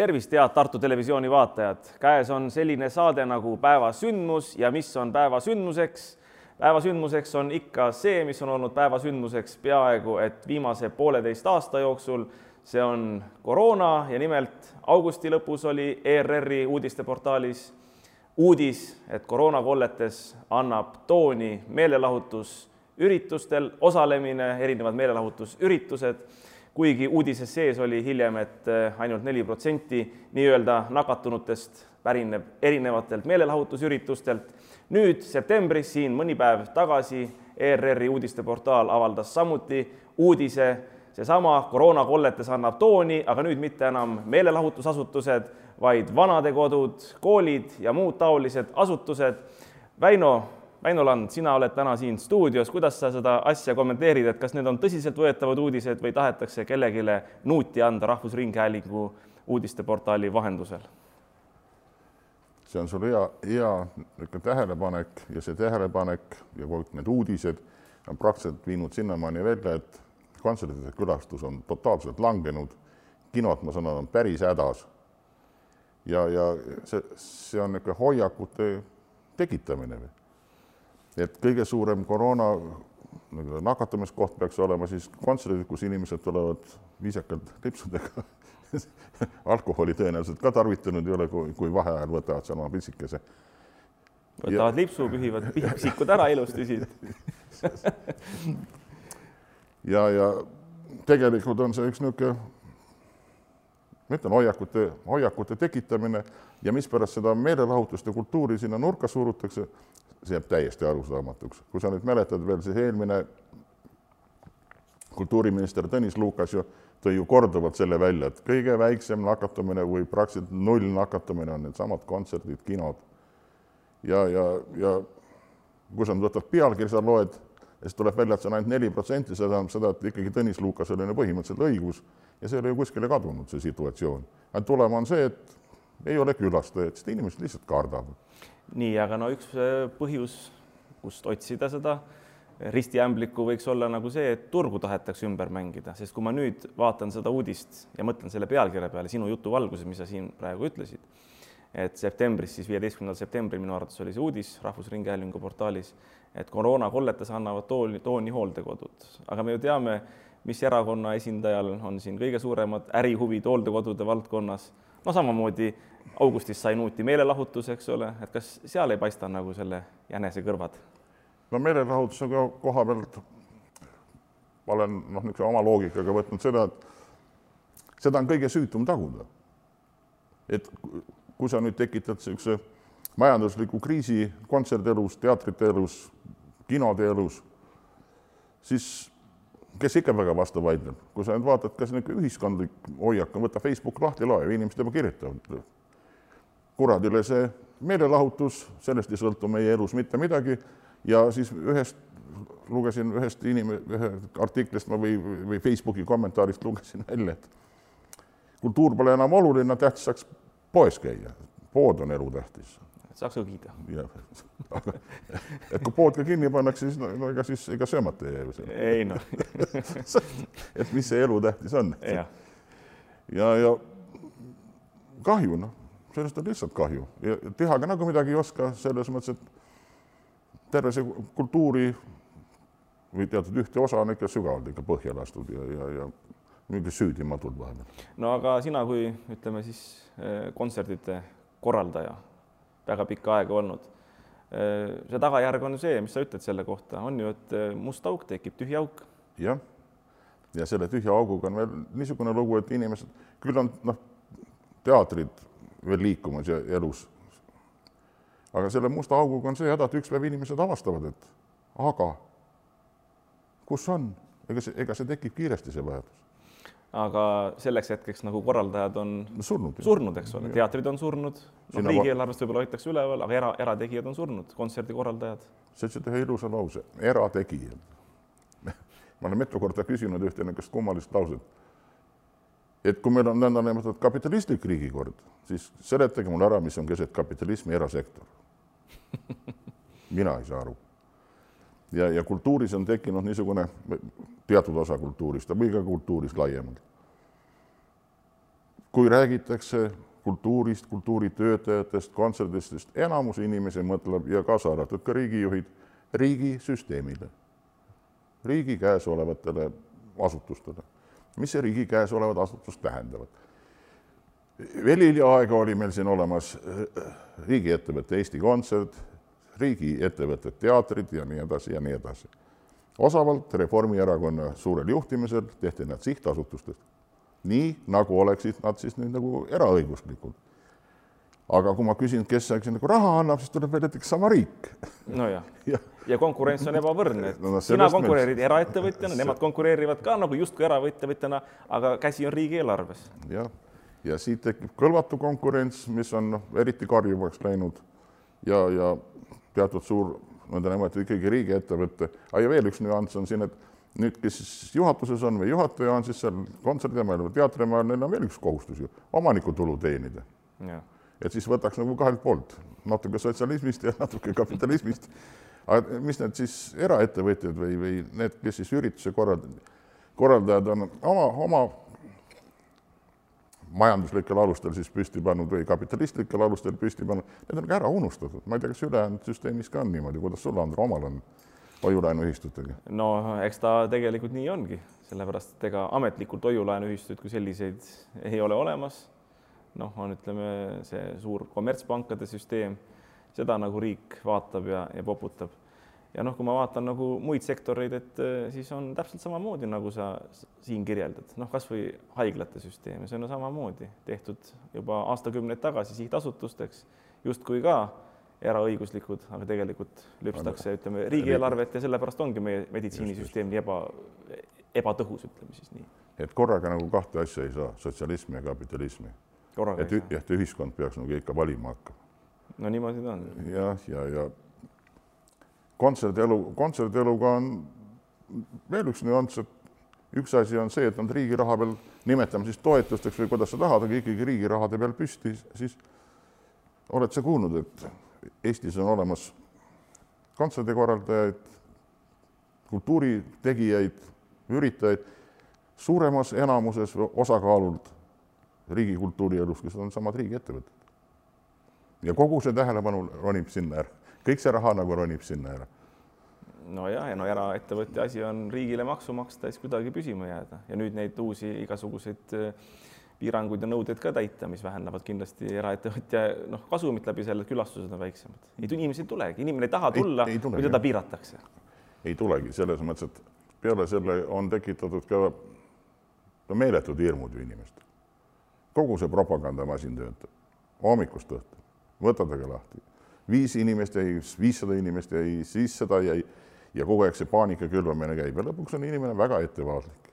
tervist, head Tartu Televisiooni vaatajad! käes on selline saade nagu Päeva sündmus ja mis on päeva sündmuseks? päeva sündmuseks on ikka see, mis on olnud päeva sündmuseks peaaegu et viimase pooleteist aasta jooksul. see on koroona ja nimelt augusti lõpus oli ERR-i uudisteportaalis uudis, et koroonakolletes annab tooni meelelahutusüritustel osalemine, erinevad meelelahutusüritused kuigi uudises sees oli hiljem, et äh, ainult neli protsenti nii-öelda nakatunutest pärineb erinevatelt meelelahutusüritustelt. nüüd septembris, siin mõni päev tagasi, ERR-i uudisteportaal avaldas samuti uudise, seesama koroonakolletes annab tooni, aga nüüd mitte enam meelelahutusasutused, vaid vanadekodud, koolid ja muud taolised asutused. Väino Väino Land, sina oled täna siin stuudios, kuidas sa seda asja kommenteerid, et kas need on tõsiseltvõetavad uudised või tahetakse kellelegi nuuti anda Rahvusringhäälingu uudisteportaali vahendusel? see on sul hea, hea tähelepanek ja see tähelepanek ja kogu need uudised on praktiliselt viinud sinnamaani välja, et kontsertide külastus on totaalselt langenud. kinod, ma saan aru, on päris hädas. ja, ja see, see on niisugune hoiakute tekitamine või et kõige suurem koroona nakatumiskoht peaks olema siis kontserdid, kus inimesed tulevad viisakalt lipsudega alkoholi tõenäoliselt ka tarvitanud ei ole, kui, kui vaheajal võtavad seal oma pitsikese. võtavad ja... lipsu, pühivad piksikud ära ilusti siit ja, ja tegelikult on see üks niisugune, ma ütlen, hoiakute, hoiakute tekitamine ja mispärast seda meelelahutust ja kultuuri sinna nurka surutakse, see jääb täiesti arusaamatuks. kui sa nüüd mäletad veel, siis eelmine kultuuriminister Tõnis Lukas ju tõi ju korduvalt selle välja, et kõige väiksem nakatumine või praktiliselt null nakatumine on needsamad kontserdid, kinod. ja, ja, ja kui sa nüüd võtad pealkirja, sa loed ja siis tuleb välja, et see on ainult neli protsenti, see tähendab seda, et ikkagi Tõnis Lukasel on ju põhimõtteliselt õigus ja see ei ole ju kuskile kadunud, see situatsioon. ainult tulema on see, et ei ole külastajaid, sest inimesed lihtsalt kardavad nii, aga no üks äh, põhjus, kust otsida seda ristiämblikku võiks olla nagu see, et turgu tahetakse ümber mängida, sest kui ma nüüd vaatan seda uudist ja mõtlen selle pealkirja peale sinu jutu valguses, mis sa siin praegu ütlesid, et septembris, siis viieteistkümnendal septembril minu arvates oli see uudis Rahvusringhäälingu portaalis, et koroonakolletes annavad tooni, tooni hooldekodud, aga me ju teame, mis erakonna esindajal on siin kõige suuremad ärihuvid hooldekodude valdkonnas no samamoodi augustis sai nuuti meelelahutus, eks ole, et kas seal ei paista nagu selle jänese kõrvad? no meelelahutuse koha pealt ma olen noh, niisuguse oma loogikaga võtnud seda, et seda on kõige süütum taguda. et kui sa nüüd tekitad niisuguse majandusliku kriisi kontserdielus, teatrite elus, kinode elus, siis kes ikka väga vastu vaidleb, kui sa nüüd vaatad, kas niisugune ühiskondlik hoiak on, võta Facebook lahti, loe, inimesed juba kirjutavad. kuradile see meelelahutus, sellest ei sõltu meie elus mitte midagi. Ja siis ühest lugesin ühest inim-, ühe artiklist ma või, või Facebooki kommentaarist lugesin välja, et kultuur pole enam oluline, tähtis saaks poes käia, pood on elutähtis saaks õgida. jah, et kui pood ka kinni pannakse, siis no, ega siis ega söömata ei jää ju seal. ei noh et mis see elutähtis on. ja, ja, ja kahju, noh, sellest on lihtsalt kahju ja teha ka nagu midagi ei oska, selles mõttes, et terve see kultuuri või teatud ühte osa on ikka sügavalt ikka põhja lastud ja, ja, ja mingi süüdimatud vahepeal. no aga sina kui ütleme siis eh, kontserdite korraldaja väga pikka aega olnud. see tagajärg on see, mis sa ütled selle kohta, on ju, et must auk tekib, tühi auk. jah, ja selle tühja auguga on veel niisugune lugu, et inimesed, küll on noh, teatrid veel liikumas ja elus. aga selle musta auguga on see häda, et üks päev inimesed avastavad, et aga kus on, ega see, ega see tekib kiiresti, see vajadus aga selleks hetkeks nagu korraldajad on surnud, surnud, eks ole, teatrid on surnud, noh, riigieelarvest võib-olla hoitakse üleval, aga era, erategijad on surnud, kontserdikorraldajad. sa ütlesid ühe ilusa lause, erategijad. ma olen mitu korda küsinud ühte niisugust kummalist lauset. et kui meil on nõndanimetatud kapitalistlik riigikord, siis seletage mulle ära, mis on keset kapitalismi erasektor. mina ei saa aru ja, ja kultuuris on tekkinud niisugune teatud osa kultuurist või ka kultuurist laiemalt. kui räägitakse kultuurist, kultuuritöötajatest, kontserdistest, enamus inimesi mõtleb ja kaasa arvatud ka riigijuhid, riigisüsteemile, riigi käes olevatele asutustele. mis see riigi käes olevad asutused tähendavad? veel hiljaaega oli meil siin olemas äh, riigiettevõte Eesti Kontsert, riigiettevõtted teatrid ja nii edasi ja nii edasi. osavalt Reformierakonna suurel juhtimisel tehti nad sihtasutustest nii nagu oleksid nad siis nüüd nagu eraõiguslikud. aga kui ma küsin, kes siin nagu raha annab, siis tuleb välja, et ikka sama riik. nojah ja. ja konkurents on ebavõrdne, no, no, sina konkureerid meil... eraettevõtjana, nemad konkureerivad ka nagu justkui eraettevõtjana, aga käsi on riigieelarves. jah, ja siit tekib kõlvatu konkurents, mis on noh, eriti karjuvaks läinud ja, ja teatud suur nõndanimetatud ikkagi riigiettevõte, ja veel üks nüanss on siin, et nüüd, kes siis juhatuses on või juhataja on siis seal kontserdimajal või teatrimajal, neil on veel üks kohustus ju, omanikutulu teenida. et siis võtaks nagu kahelt poolt, natuke sotsialismist ja natuke kapitalismist. aga mis need siis eraettevõtjad või, või need, kes siis ürituse korraldajad, korraldajad on oma, oma majanduslikel alustel siis püsti pannud või kapitalistlikel alustel püsti pannud, need on ka ära unustatud, ma ei tea, kas ülejäänud süsteemis ka on niimoodi, kuidas sul, Andro, omal on hoiulaenuühistutega? no eks ta tegelikult nii ongi, sellepärast et ega ametlikult hoiulaenuühistuid kui selliseid ei ole olemas. noh, on, ütleme, see suur kommertspankade süsteem, seda nagu riik vaatab ja, ja poputab. Ja noh, kui ma vaatan nagu muid sektoreid, et eh, siis on täpselt samamoodi, nagu sa siin kirjeldad, noh, kasvõi haiglate süsteem, see on samamoodi tehtud juba aastakümneid tagasi sihtasutusteks justkui ka eraõiguslikud, aga tegelikult lüpstakse, ütleme, riigieelarvet ja sellepärast ongi meie meditsiinisüsteem nii eba, ebatõhus, ütleme siis nii. et korraga nagu kahte asja ei saa, sotsialismi ja kapitalismi. et, et ühiskond peaks nagu ikka valima hakkama. no niimoodi ta on. jah, ja, ja, ja kontserdielu, kontserdieluga on veel üks nüanss, et üks asi on see, et nad riigi raha peal, nimetame siis toetusteks või kuidas sa tahad, aga ikkagi riigi rahade peal püsti, siis oled sa kuulnud, et Eestis on olemas kontserdikorraldajaid, kultuuritegijaid, üritajaid suuremas enamuses osakaalult riigi kultuurielus, kes on samad riigiettevõtted. ja kogu see tähelepanu ronib sinna ära, kõik see raha nagu ronib sinna ära. nojah, ja no eraettevõtja asi on riigile maksu maksta ja siis kuidagi püsima jääda ja nüüd neid uusi igasuguseid äh, piiranguid ja nõudeid ka täita, mis vähendavad kindlasti eraettevõtja noh, kasumit läbi selle, et külastused on väiksemad. ei, inimesi ei tulegi, inimene ei taha tulla, kui teda piiratakse. ei tulegi, selles mõttes, et peale selle on tekitatud ka no meeletud hirmud ju inimestel. kogu see propagandamasin töötab hommikust õhtu, võtadega lahti. Viis inimest jäi, viissada inimest jäi, siis seda jäi ja kogu aeg see paanika külvamine käib ja lõpuks on inimene väga ettevaatlik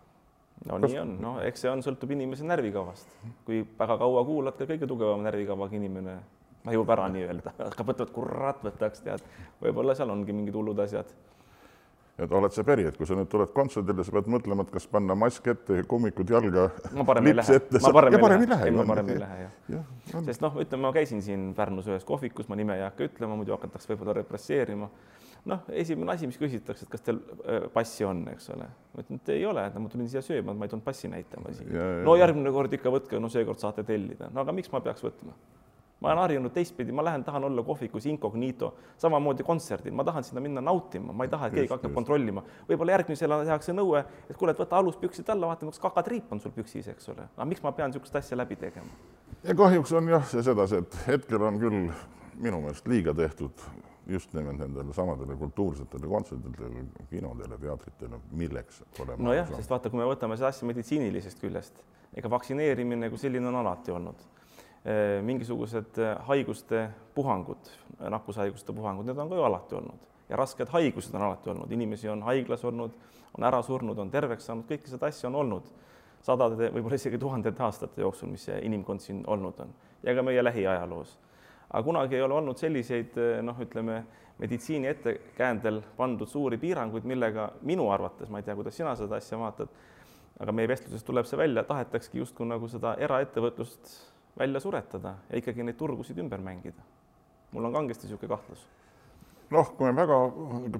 no Kas... nii on, no eks see on, sõltub inimese närvikavast. kui väga kaua kuulad, ka kõige tugevama närvikavaga inimene vajub ära nii-öelda, hakkab et kurat võtaks, tead, võib-olla seal ongi mingid hullud asjad. Et oled sa päri, et kui sa nüüd tuled kontserdile, sa pead mõtlema, et kas panna mask ette ja kummikud jalga. ma parem ei lähe, ma parem ei lähe, ma parem ei lähe jah ja, ja. sest noh, ütleme, ma käisin siin Pärnus ühes kohvikus, ma nime ei hakka ütlema, muidu hakatakse võib-olla represseerima noh, esimene asi, mis küsitakse, et kas teil äh, passi on, eks ole. ma ütlen, et ei ole, ma tulin siia sööma, ma ei tulnud passi näitama siia. no järgmine kord ikka võtke, no seekord saate tellida. no aga miks ma peaks võtma? Ma olen harjunud teistpidi, ma lähen, tahan olla kohvikus incognito, samamoodi kontserdil, ma tahan sinna minna nautima, ma ei taha, et keegi hakkab kontrollima. võib-olla järgmisel ajal tehakse nõue, et kuule, et võta aluspüksid alla, vaata, kas kakatriip on sul püksis, eks ole. aga miks ma pean niisugust asja läbi tegema? ja kahjuks on jah, see sedasi, et hetkel on küll minu meelest liiga tehtud just nimelt nendele samadele kultuursetele kontsertidele, kinodele, teatritele, milleks? nojah, sest vaata, kui me võtame seda asja meditsiinilisest küljest, ega vaktsineerimine kui selline on alati olnud. Äh, mingisugused äh, haiguste puhangud, nakkushaiguste puhangud, need on ka ju alati olnud. Ja rasked haigused on alati olnud, inimesi on haiglas olnud, on ära surnud, on terveks saanud, kõike seda asja on olnud. Sadade, võib-olla isegi tuhandete aastate jooksul, mis see inimkond siin olnud on. Ja ka meie lähiajaloos. Aga kunagi ei ole olnud selliseid noh, ütleme meditsiini ettekäändel pandud suuri piiranguid, millega minu arvates, ma ei tea, kuidas sina seda asja vaatad, aga meie vestlusest tuleb see välja, tahetaksegi justkui nagu seda eraettevõtlust välja suretada ja ikkagi neid turgusid ümber mängida. mul on kangesti niisugune kahtlus. Noh, kui me väga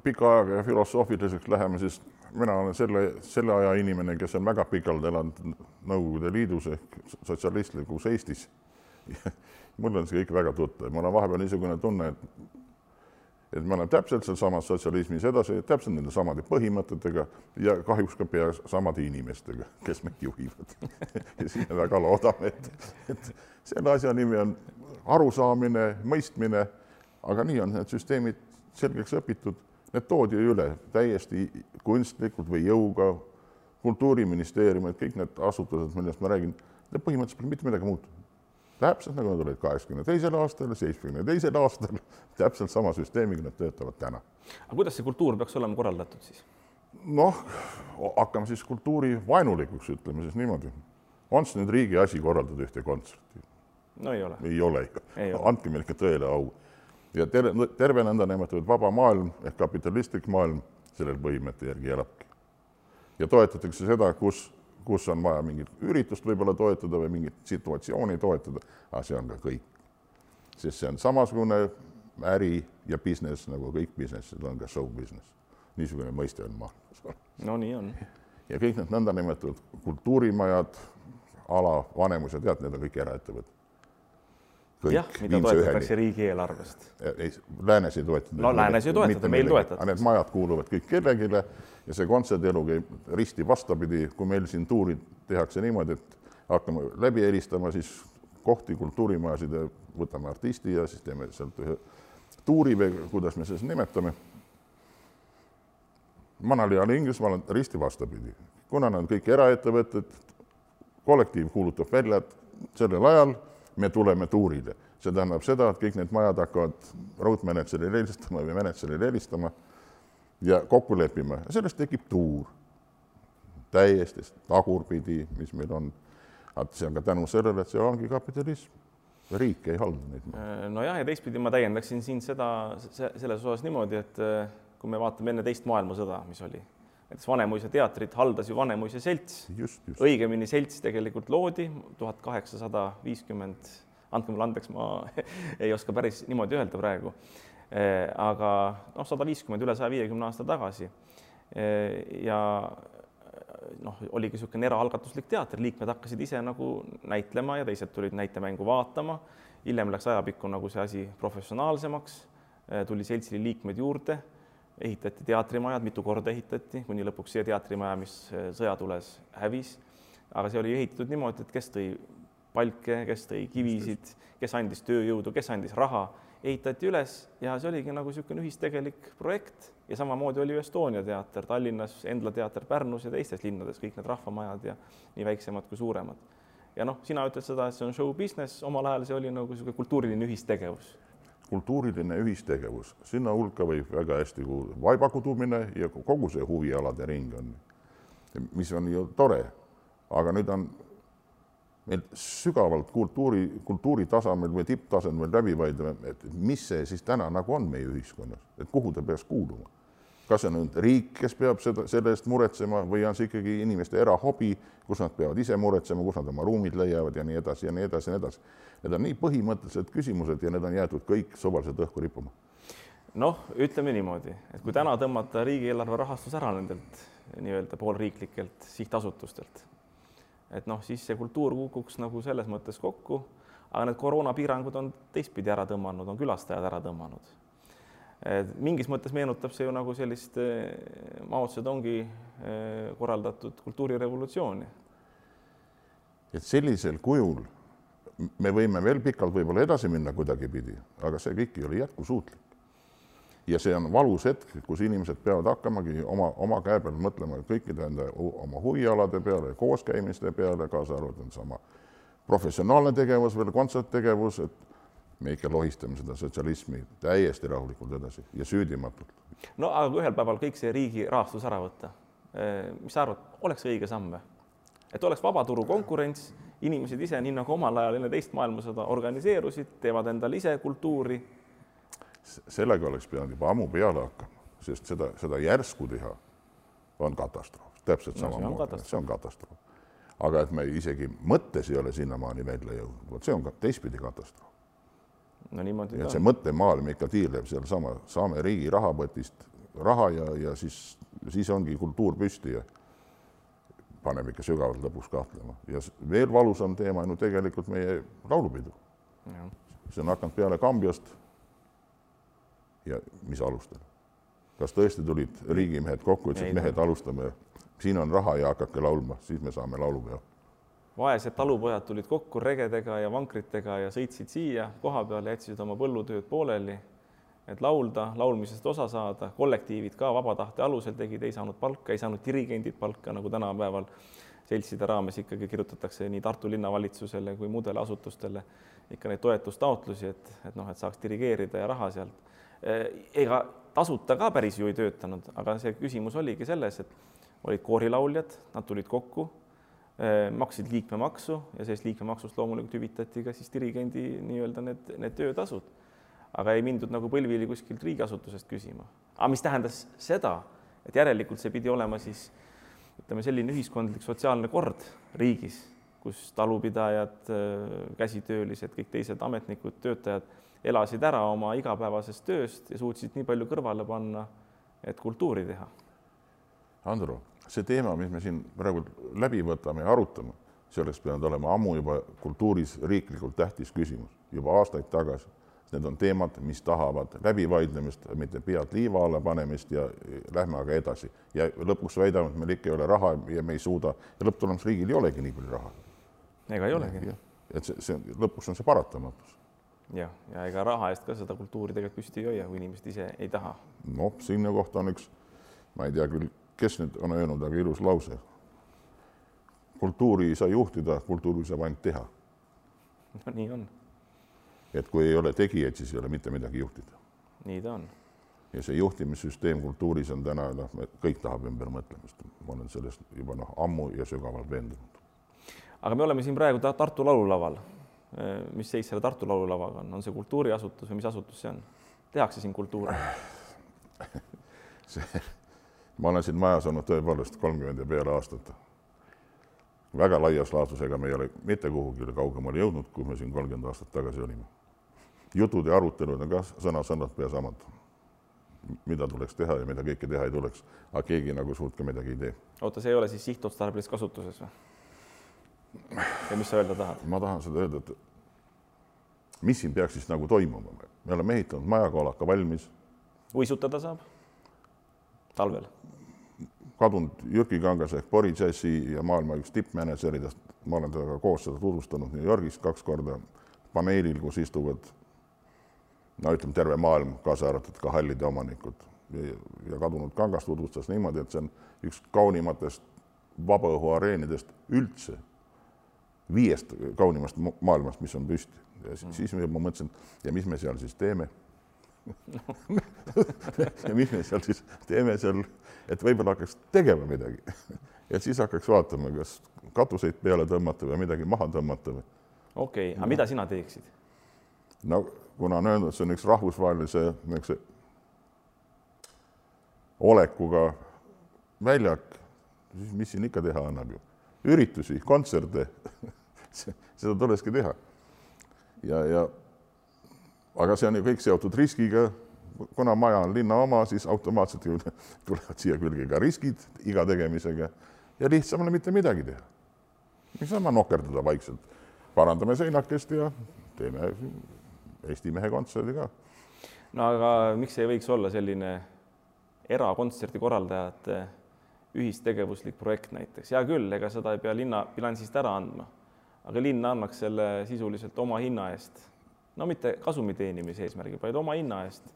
pika ajaga filosoofiliseks läheme, siis mina olen selle, selle aja inimene, kes on väga pikalt elanud Nõukogude Liidus ehk sotsialistlikus Eestis. Mul on see kõik väga tuttav, mul on vahepeal niisugune tunne, et et me oleme täpselt sealsamas sotsialismis edasi, täpselt nende samade põhimõtetega ja kahjuks ka pea samade inimestega, kes meid juhivad ja siis me väga loodame, et, et selle asja nimi on arusaamine, mõistmine, aga nii on need süsteemid selgeks õpitud Need toodi üle täiesti kunstlikult või jõuga, kultuuriministeeriumid, kõik need asutused, millest ma räägin, põhimõtteliselt pole mitte midagi muutunud. Täpselt nagu nad olid kaheksakümne teisel aastal, seitsmekümne teisel aastal, täpselt sama süsteemiga nad töötavad täna. aga kuidas see kultuur peaks olema korraldatud siis? noh, hakkame siis kultuurivaenulikuks, ütleme siis niimoodi. on see nüüd riigi asi korraldada ühte kontserti? no ei ole. ei ole ikka. andke meile ikka tõele au ja terve, terve nõndanimetatud vaba maailm ehk kapitalistlik maailm sellel põhimõtte järgi elabki. ja toetatakse seda, kus, kus on vaja mingit üritust võib-olla toetada või mingit situatsiooni toetada, aga see on ka kõik. sest see on samasugune äri ja business nagu kõik business'id on ka show business. niisugune mõiste on maailmas. no nii on. ja kõik need nõndanimetatud kultuurimajad, ala, Vanemus ja tead, need on kõik eraettevõtted jah, mida toetatakse riigieelarvest. ei, läänes ei toetata. no läänes ei toetata, meil toetatakse. Need majad kuuluvad kõik kellelegi ja see kontserdielu käib risti vastupidi, kui meil siin tuurid tehakse niimoodi, et hakkame läbi helistama, siis kohti, kultuurimajasid ja võtame artisti ja siis teeme sealt ühe tuuri või kuidas me seda nimetame. Manalial Inglismaal on risti vastupidi, kuna nad on kõik eraettevõtted, kollektiiv kuulutab välja, et sellel ajal me tuleme tuurile. see tähendab seda, et kõik need majad hakkavad raudmenetserile helistama või menetserile helistama ja kokku leppima sellest tekib tuur. täiesti tagurpidi, mis meil on. see on ka tänu sellele, et see ongi kapitalism. riik ei halda neid. Äh, nojah, ja teistpidi ma täiendaksin siin seda, selles osas niimoodi, et äh, kui me vaatame enne teist maailmasõda, mis oli näiteks Vanemuise teatrit haldas ju Vanemuise selts. õigemini selts tegelikult loodi tuhat kaheksasada viiskümmend, andke mulle andeks, ma ei oska päris niimoodi öelda praegu. Eh, aga noh, sada viiskümmend üle saja viiekümne aasta tagasi. Eh, ja noh, oligi niisugune eraalgatuslik teater, liikmed hakkasid ise nagu näitlema ja teised tulid näitemängu vaatama. hiljem läks ajapikku nagu see asi professionaalsemaks, eh, tuli seltsile liikmeid juurde ehitati teatrimajad, mitu korda ehitati, kuni lõpuks see teatrimaja, mis äh, sõjatules hävis. aga see oli ehitatud niimoodi, et kes tõi palke, kes tõi kivisid, kes andis tööjõudu, kes andis raha, ehitati üles ja see oligi nagu niisugune ühistegelik projekt ja samamoodi oli ju Estonia teater Tallinnas, Endla teater Pärnus ja teistes linnades, kõik need rahvamajad ja nii väiksemad kui suuremad. ja noh, sina ütled seda, et see on show business, omal ajal see oli nagu niisugune kultuuriline ühistegevus kultuuriline ühistegevus, sinna hulka võib väga hästi kuuluda vaibakudumine ja kogu see huvialade ring on, mis on ju tore. aga nüüd on meil sügavalt kultuuri, kultuuri tasemel või tipptasemel läbi vaidlema, et mis see siis täna nagu on meie ühiskonnas, et kuhu ta peaks kuuluma kas see on nüüd riik, kes peab seda, selle eest muretsema või on see ikkagi inimeste erahobi, kus nad peavad ise muretsema, kus nad oma ruumid leiavad ja nii edasi ja nii edasi ja nii edasi. Need on nii põhimõttelised küsimused ja need on jäetud kõik suvaliselt õhku rippuma. noh, ütleme niimoodi, et kui täna tõmmata riigieelarve rahastus ära nendelt nii-öelda poolriiklikelt sihtasutustelt, et noh, siis see kultuur kukuks nagu selles mõttes kokku, aga need koroonapiirangud on teistpidi ära tõmmanud, on külastajad ära tõmmanud mingis mõttes meenutab see ju nagu sellist eh, Mao Zedongi eh, korraldatud kultuurirevolutsiooni. et sellisel kujul me võime veel pikalt võib-olla edasi minna kuidagipidi, aga see kõik ei ole jätkusuutlik. ja see on valus hetk, kus inimesed peavad hakkamagi oma, oma käe peal mõtlema kõikide enda oma huvialade peale, kooskäimiste peale, kaasa arvatud sama professionaalne tegevus veel, kontserttegevus, et me ikka lohistame seda sotsialismi täiesti rahulikult edasi ja süüdimatult. no aga kui ühel päeval kõik see riigi rahastus ära võtta, eh, mis sa arvad, oleks õige samm või? et oleks vabaturu konkurents, inimesed ise, nii nagu omal ajal enne teist maailmasõda organiseerusid, teevad endale ise kultuuri. sellega oleks pidanud juba ammu peale hakkama, sest seda, seda järsku teha on katastroof, täpselt no, samamoodi, see on katastroof. aga et me isegi mõttes ei ole sinnamaani välja jõudnud, vot see on ka teistpidi katastroof no niimoodi ta see on. mõttemaailm ikka tiirleb sealsama, saame riigi rahapotist raha ja, ja siis, siis ongi kultuur püsti ja paneb ikka sügavalt lõpuks kahtlema ja veel valusam teema on ju tegelikult meie laulupidu. See on hakanud peale Kambjast. ja mis alustel? kas tõesti tulid riigimehed kokku, ütlesid, mehed, alustame, siin on raha ja hakake laulma, siis me saame laulupeo. Vaesed talupojad tulid kokku regedega ja vankritega ja sõitsid siia koha peale, jätsid oma põllutööd pooleli, et laulda, laulmisest osa saada, kollektiivid ka vaba tahte alusel tegid, ei saanud palka, ei saanud dirigendid palka, nagu tänapäeval seltside raames ikkagi kirjutatakse nii Tartu linnavalitsusele kui muudele asutustele ikka neid toetustaotlusi, et, et noh, et saaks dirigeerida ja raha sealt. ega tasuta ka päris ju ei töötanud, aga see küsimus oligi selles, et olid koorilauljad, nad tulid kokku eh, maksid liikmemaksu ja sellest liikmemaksust loomulikult hüvitati ka siis dirigendi nii-öelda need, need töötasud. aga ei mindud nagu põlvili kuskilt riigiasutusest küsima. aga mis tähendas seda, et järelikult see pidi olema siis ütleme, selline ühiskondlik sotsiaalne kord riigis, kus talupidajad, käsitöölised, kõik teised ametnikud, töötajad elasid ära oma igapäevasest tööst ja suutsid nii palju kõrvale panna, et kultuuri teha. Andro, see teema, mis me siin praegu läbi võtame ja arutame, see oleks pidanud olema ammu juba kultuuris riiklikult tähtis küsimus, juba aastaid tagasi. Need on teemad, mis tahavad läbivaidlemist, mitte pead liiva alla panemist ja lähme aga edasi ja lõpuks väidame, et meil ikka ei ole raha ja me ei suuda ja lõpptulemus riigil ei olegi nii palju raha. ega ei olegi. et see, see lõpuks on see paratamatus. jah, ja ega raha eest ka seda kultuuri tegelikult püsti ei hoia, kui inimesed ise ei taha. noh, sinna kohta on üks, ma ei tea küll, kes nüüd on öelnud, aga ilus lause. kultuuri ei saa juhtida, kultuuri saab ainult teha. no nii on, et kui ei ole tegijaid, siis ei ole mitte midagi juhtida. nii ta on. ja see juhtimissüsteem kultuuris on täna noh, kõik tahab ümbermõtlemist, ma olen sellest juba noh, ammu ja sügavalt veendunud. aga me oleme siin praegu ta Tartu laululaval. mis seis selle Tartu laululavaga on, on see kultuuriasutus või mis asutus see on? tehakse siin kultuuri? see, ma olen siin majas olnud tõepoolest kolmkümmend ja peale aastat. väga laias laastus, ega me ei ole mitte kuhugile kaugemale jõudnud, kui me siin kolmkümmend aastat tagasi olime. jutud ja arutelud on ka sõna-sõnalt pea samad. mida tuleks teha ja mida kõike teha ei tuleks, aga keegi nagu suurt ka midagi ei tee. oota, see ei ole siis sihtotstarbelises kasutuses või? ja mis sa öelda tahad? ma tahan seda öelda, et mis siin peaks siis nagu toimuma, me oleme ehitanud majakoolaka valmis, uisutada saab? Talvel? kadunud Jürki Kangas ehk Bori Džessi ja maailma üks tippmänedžeridest, ma olen temaga koos seda tutvustanud New Yorgis kaks korda paneelil, kus istuvad no ütleme, terve maailm, kaasa arvatud ka hallide omanikud ja, ja kadunud Kangas tutvustas niimoodi, et see on üks kaunimatest vabaõhuareenidest üldse, viiest kaunimast maailmast, mis on püsti. ja siis, siis ma mõtlesin, ja mis me seal siis teeme ja mis me seal siis teeme seal, et võib-olla hakkaks tegema midagi. et siis hakkaks vaatama, kas katuseid peale tõmmata või midagi maha tõmmata või. okei okay,, aga mida sina teeksid? no kuna on öeldud, see on üks rahvusvahelise niisuguse olekuga väljak, siis mis siin ikka teha annab ju, üritusi, kontserte seda tulekski teha. ja, ja aga see on ju kõik seotud riskiga. kuna maja on linna oma, siis automaatselt ju tulevad siia külge ka riskid iga tegemisega ja lihtsam on mitte midagi teha. niisama nokerdada vaikselt, parandame seinakest ja teeme Eesti mehe kontserdi ka. no aga miks ei võiks olla selline erakontserdi korraldajate ühistegevuslik projekt näiteks, hea küll, ega seda ei pea linna bilansist ära andma, aga linn annaks selle sisuliselt oma hinna eest, no mitte kasumi teenimise eesmärgil, vaid oma hinna eest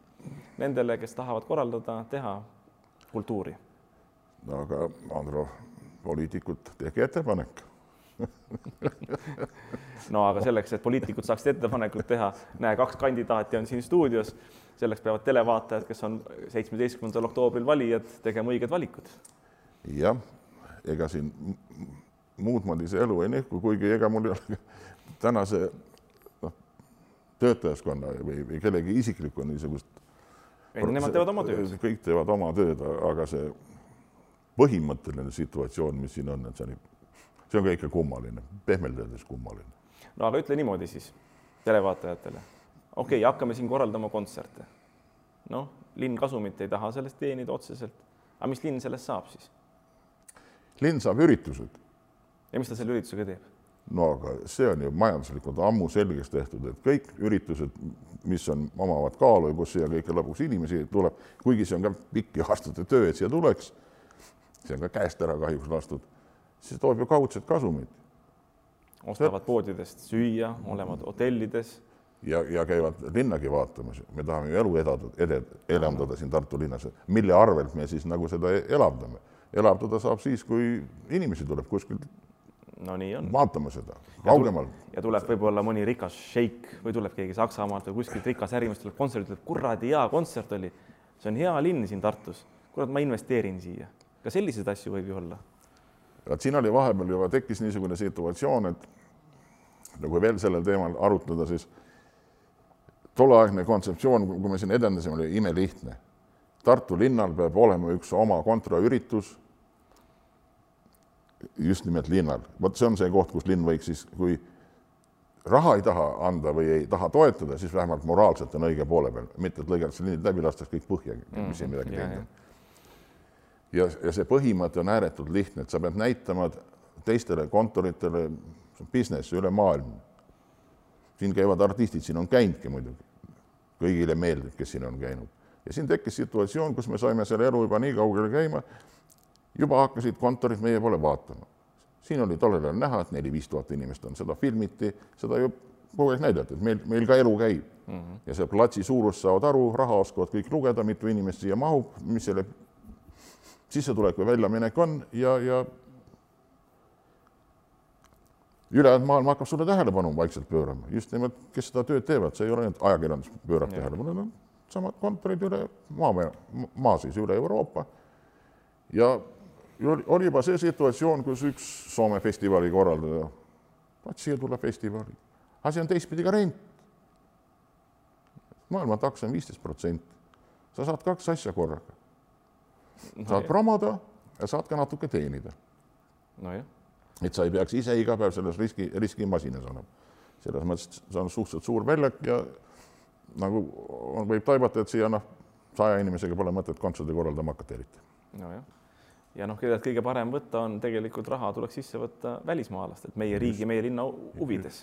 nendele, kes tahavad korraldada, teha kultuuri. no aga Andro, poliitikud, tehke ettepanek no aga selleks, et poliitikud saaksid ettepanekut teha, näe, kaks kandidaati on siin stuudios, selleks peavad televaatajad, kes on seitsmeteistkümnendal oktoobril valijad, tegema õiged valikud. jah, ega siin muud moodi see elu ei nihku, kuigi ega mul ei ole tänase töötajaskonna või, või kellegi isiklikku niisugust. ei, nemad teevad oma tööd. kõik teevad oma tööd, aga see põhimõtteline situatsioon, mis siin on, et see on, see on ka ikka kummaline, pehmelt öeldes kummaline. no aga ütle niimoodi siis televaatajatele, okei okay,, hakkame siin korraldama kontserte. noh, linn kasumit ei taha sellest teenida otseselt, aga mis linn sellest saab siis? linn saab üritused. ja mis ta selle üritusega teeb? No aga see on ju majanduslikult ammu selgeks tehtud, et kõik üritused, mis on, omavad kaalu ja kus siia kõige lõpuks inimesi tuleb, kuigi see on ka pikk ja aastate töö, et siia tuleks, see on ka käest ära kahjuks lastud, siis toob ju kaudset kasumit. ostavad poodidest süüa, olevad hotellides ja, ja käivad linnagi vaatamas, me tahame ju elu edada, eded, elavdada siin Tartu linnas, mille arvelt me siis nagu seda elavdame. elavdada saab siis, kui inimesi tuleb kuskilt no nii on. vaatama seda kaugemal. ja tuleb võib-olla mõni rikas šeik või tuleb keegi Saksamaalt või kuskilt rikas ärimees tuleb kontserdile, ütleb kuradi hea kontsert oli. see on hea linn siin Tartus, kurat, ma investeerin siia. ka selliseid asju võib ju olla. vot siin oli vahepeal juba tekkis niisugune situatsioon, et nagu veel sellel teemal arutleda, siis tolleaegne kontseptsioon, kui me siin edendasime, oli imelihtne. Tartu linnal peab olema üks oma kontraüritus just nimelt linnal. vot see on see koht, kus linn võiks siis, kui raha ei taha anda või ei taha toetada, siis vähemalt moraalselt on õige poole peal, mitte et lõigatakse linnid läbi, lastakse kõik põhja, mis siin midagi teinud on. ja, ja see põhimõte on ääretult lihtne, et sa pead näitama teistele kontoritele business'i üle maailma. siin käivad artistid, siin on käinudki muidugi. kõigile meeldib, kes siin on käinud. ja siin tekkis situatsioon, kus me saime selle elu juba nii kaugele käima, juba hakkasid kontorid meie poole vaatama. siin oli tollel ajal näha, et neli-viis tuhat inimest on, seda filmiti, seda ju kogu aeg näidati, et meil, meil ka elu käib mm. -hmm. ja see platsi suurust saavad aru, raha oskavad kõik lugeda, mitu inimest siia mahub, mis selle sissetulek või väljaminek on ja, ja ülejäänud maailm hakkab sulle tähelepanu vaikselt pöörama, just nimelt, kes seda tööd teevad, see ei ole ainult ajakirjandus pöörab tähelepanu, on samad kontorid üle maa, maa siis üle Euroopa. ja oli juba see situatsioon, kus üks Soome festivali korraldaja, vaat siia tuleb festivali, asi on teistpidi ka rent. maailma taks on viisteist protsenti, sa saad kaks asja korraga. saad promoda ja saad ka natuke teenida. nojah. et sa ei peaks ise iga päev selles riski, riskimasinas olema. selles mõttes see on suhteliselt suur väljak ja nagu võib taibata, et siia noh, saja inimesega pole mõtet kontserdi korraldama hakata eriti. nojah ja noh, kellelt kõige parem võtta on tegelikult raha tuleks sisse võtta välismaalastelt, meie just, riigi, meie linna huvides,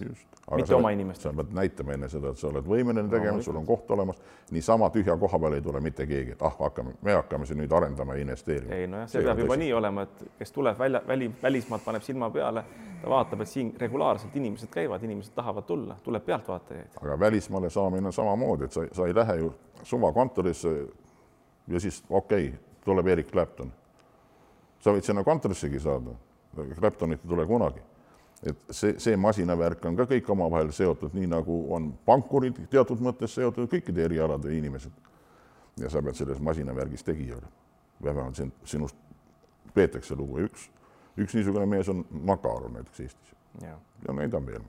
mitte oma inimestel. sa pead näitama enne seda, et sa oled võimeline tegema no,, sul on koht olemas, niisama tühja koha peale ei tule mitte keegi, et ah, hakkame, me hakkame siin nüüd arendama ja investeerima. ei nojah, see, see peab juba tõsi. nii olema, et kes tuleb välja, väli, välismaalt, paneb silma peale, ta vaatab, et siin regulaarselt inimesed käivad, inimesed tahavad tulla, tuleb pealtvaatajaid. aga välismaale saamine on samamoodi, et sa, sa ei lähe ju suvakontorisse ja siis okei okay,, tuleb Erik Clapton sa võid sinna kontorissegi saada, Claptonit ei tule kunagi. et see, see masinavärk on ka kõik omavahel seotud, nii nagu on pankurid teatud mõttes seotud kõikide erialade inimesed. ja sa pead selles masinavärgis tegija olema. vähemalt sind, sinust peetakse lugu ja üks, üks niisugune mees on Makaar näiteks Eestis. ja neid on veel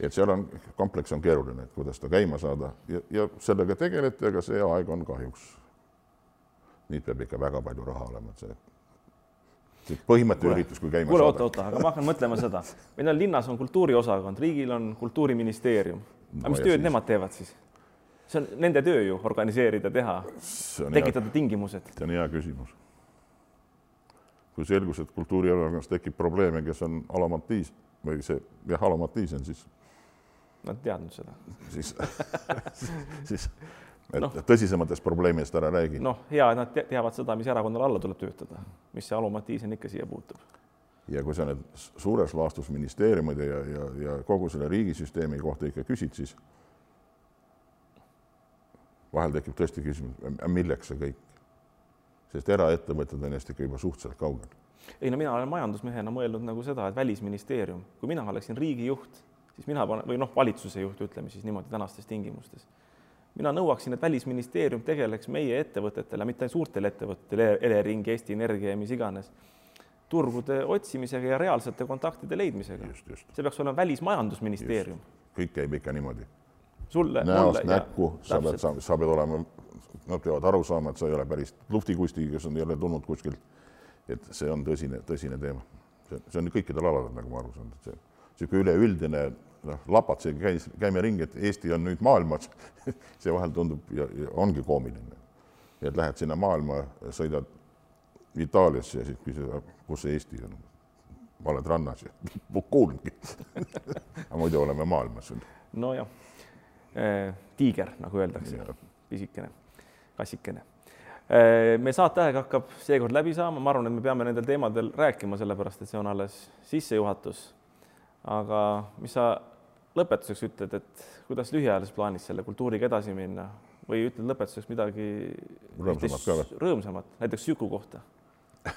et seal on, kompleks on keeruline, et kuidas ta käima saada ja, ja sellega tegeleti, aga see aeg on kahjuks nüüd peab ikka väga palju raha olema, et see see põhimõtteline üritus, kui käima kuule, oota, oota, aga ma hakkan mõtlema seda, meil on linnas on kultuuriosakond, riigil on kultuuriministeerium, aga no, mis tööd siis... nemad teevad siis? see on nende töö ju organiseerida, teha, tekitada hea, tingimused. see on hea küsimus. kui selgus, et kultuuriosakonnas tekib probleeme, kes on alamatiis või see jah, alamatiis on siis. Nad teadnud seda. siis siis et no, tõsisematest probleemidest ära räägi. noh, hea, et nad teavad seda, mis erakonnale alla tuleb töötada, mis see alumatiism ikka siia puutub. ja kui sa nüüd suures laastus ministeeriumide ja, ja, ja kogu selle riigisüsteemi kohta ikka küsid, siis vahel tekib tõesti küsimus, milleks see kõik, sest eraettevõtted on neist ikka juba suhteliselt kaugel. ei no mina olen majandusmehena mõelnud nagu seda, et välisministeerium, kui mina oleksin riigijuht, siis mina panen või noh, valitsuse juht, ütleme siis niimoodi tänastes tingimustes mina nõuaksin, et Välisministeerium tegeleks meie ettevõtetele, mitte suurtele ettevõtetele, Elering, Eesti Energia ja mis iganes, turgude otsimisega ja reaalsete kontaktide leidmisega. see peaks olema Välismajandusministeerium. kõik käib ikka niimoodi. sulle, näost näkku, sa pead, sa, pead olema, nad peavad aru saama, et sa ei ole päris luhtikusti, kes on jälle tulnud kuskilt. et see on tõsine, tõsine teema. see, see on kõikidel aladel, nagu ma aru saan, et see, niisugune üleüldine noh, lapad, see käis, käime ringi, et Eesti on nüüd maailmas see vahel tundub ja, ja ongi koomiline. et lähed sinna maailma, sõidad Itaaliasse ja siis küsid, kus see Eesti on. oled rannas ja kuulnudki aga muidu oleme maailmas. nojah, tiiger, nagu öeldakse, pisikene, kassikene meie saateaeg hakkab seekord läbi saama, ma arvan, et me peame nendel teemadel rääkima, sellepärast et see on alles sissejuhatus. aga mis sa lõpetuseks ütled, et kuidas lühiajalises plaanis selle kultuuriga edasi minna või ütled lõpetuseks midagi rõõmsamat rõõmsamat, näiteks Süku kohta?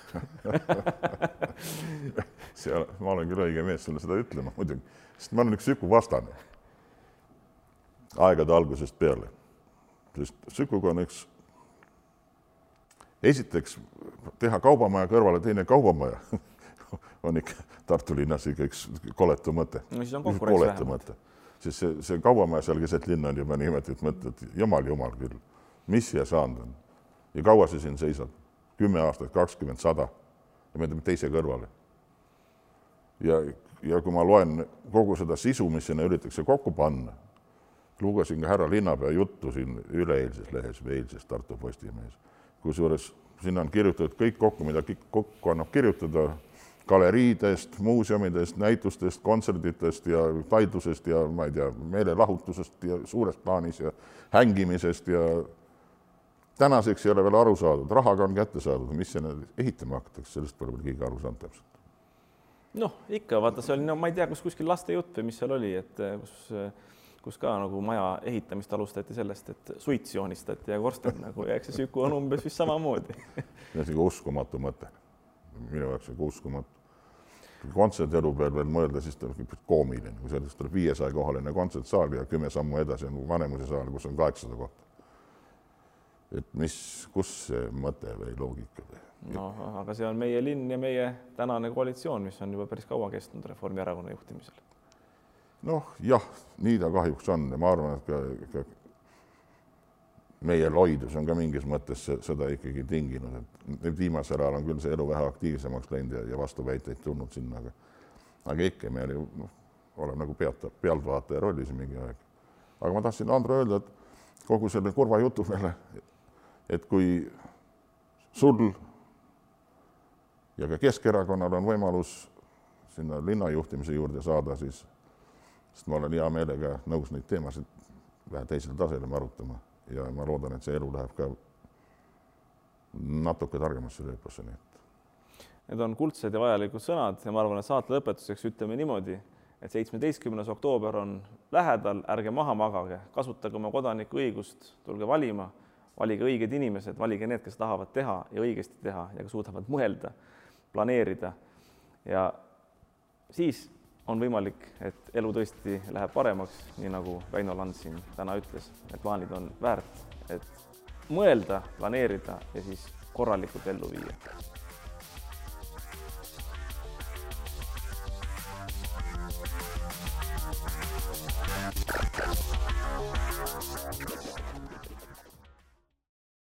See, ma olen küll õige mees sulle seda ütlema muidugi, sest ma olen üks Süku vastane. aegade algusest peale, sest Sükuga on üks, esiteks teha kaubamaja kõrvale teine kaubamaja on ikka Tartu linnas ikka üks koletu mõte. no siis on konkurents vähemalt. sest see, see kaubamaja seal keset linna on juba niimoodi, et mõtled, jumal, jumal küll, mis siia saanud on. ja kaua see siin seisab? kümme aastat, kakskümmend, sada ja me teeme teise kõrvale. ja, ja kui ma loen kogu seda sisu, mis sinna üritatakse kokku panna, lugesin ka härra linnapea juttu siin üleeilses lehes või eilses Tartu Postimehes, kusjuures sinna on kirjutatud kõik kokku, mida kokku annab kirjutada galeriidest, muuseumidest, näitustest, kontserditest ja taidlusest ja ma ei tea, meelelahutusest ja suures plaanis ja hängimisest ja tänaseks ei ole veel aru saadud, rahaga on kätte saadud, mis sinna ehitama hakatakse, sellest pole veel keegi aru saanud täpselt. noh, ikka vaata, see oli, no ma ei tea, kus kuskil lastejutt või mis seal oli, et eh, kus, kus ka nagu maja ehitamist alustati sellest, et suits joonistati ja korsten nagu ja eks see Süku on umbes vist samamoodi see on sihuke uskumatu mõte minu jaoks nagu uskumatu. kontserdielu peal veel mõelda, siis ta on koomiline, kui sellest tuleb viiesaja kohaline kontsertsaal ja kümme sammu edasi on Vanemuise saal, kus on kaheksasada kohta. et mis, kus see mõte või loogika või? noh, aga see on meie linn ja meie tänane koalitsioon, mis on juba päris kaua kestnud Reformierakonna juhtimisel. noh, jah, nii ta kahjuks on ja ma arvan, et ka, ka meie loidus on ka mingis mõttes seda ikkagi tinginud, et nüüd viimasel ajal on küll see elu vähe aktiivsemaks läinud ja, ja vastuväiteid tulnud sinna, aga aga ikka me oli, noh, oleme nagu pealt, pealtvaataja rollis mingi aeg. aga ma tahtsin, Andro, öelda, et kogu selle kurva jutu peale, et kui sul ja ka Keskerakonnal on võimalus sinna linna juhtimise juurde saada, siis, sest ma olen hea meelega nõus neid teemasid vähe teisel tasemel arutama ja ma loodan, et see elu läheb ka natuke targemasse rööpasse, nii et. Need on kuldsed ja vajalikud sõnad ja ma arvan, et saate lõpetuseks ütleme niimoodi, et seitsmeteistkümnes oktoober on lähedal, ärge maha magage, kasutage oma kodanikuõigust, tulge valima, valige õiged inimesed, valige need, kes tahavad teha ja õigesti teha ja suudavad mõelda, planeerida ja siis on võimalik, et elu tõesti läheb paremaks, nii nagu Väino Land siin täna ütles, et plaanid on väärt, et mõelda, planeerida ja siis korralikult ellu viia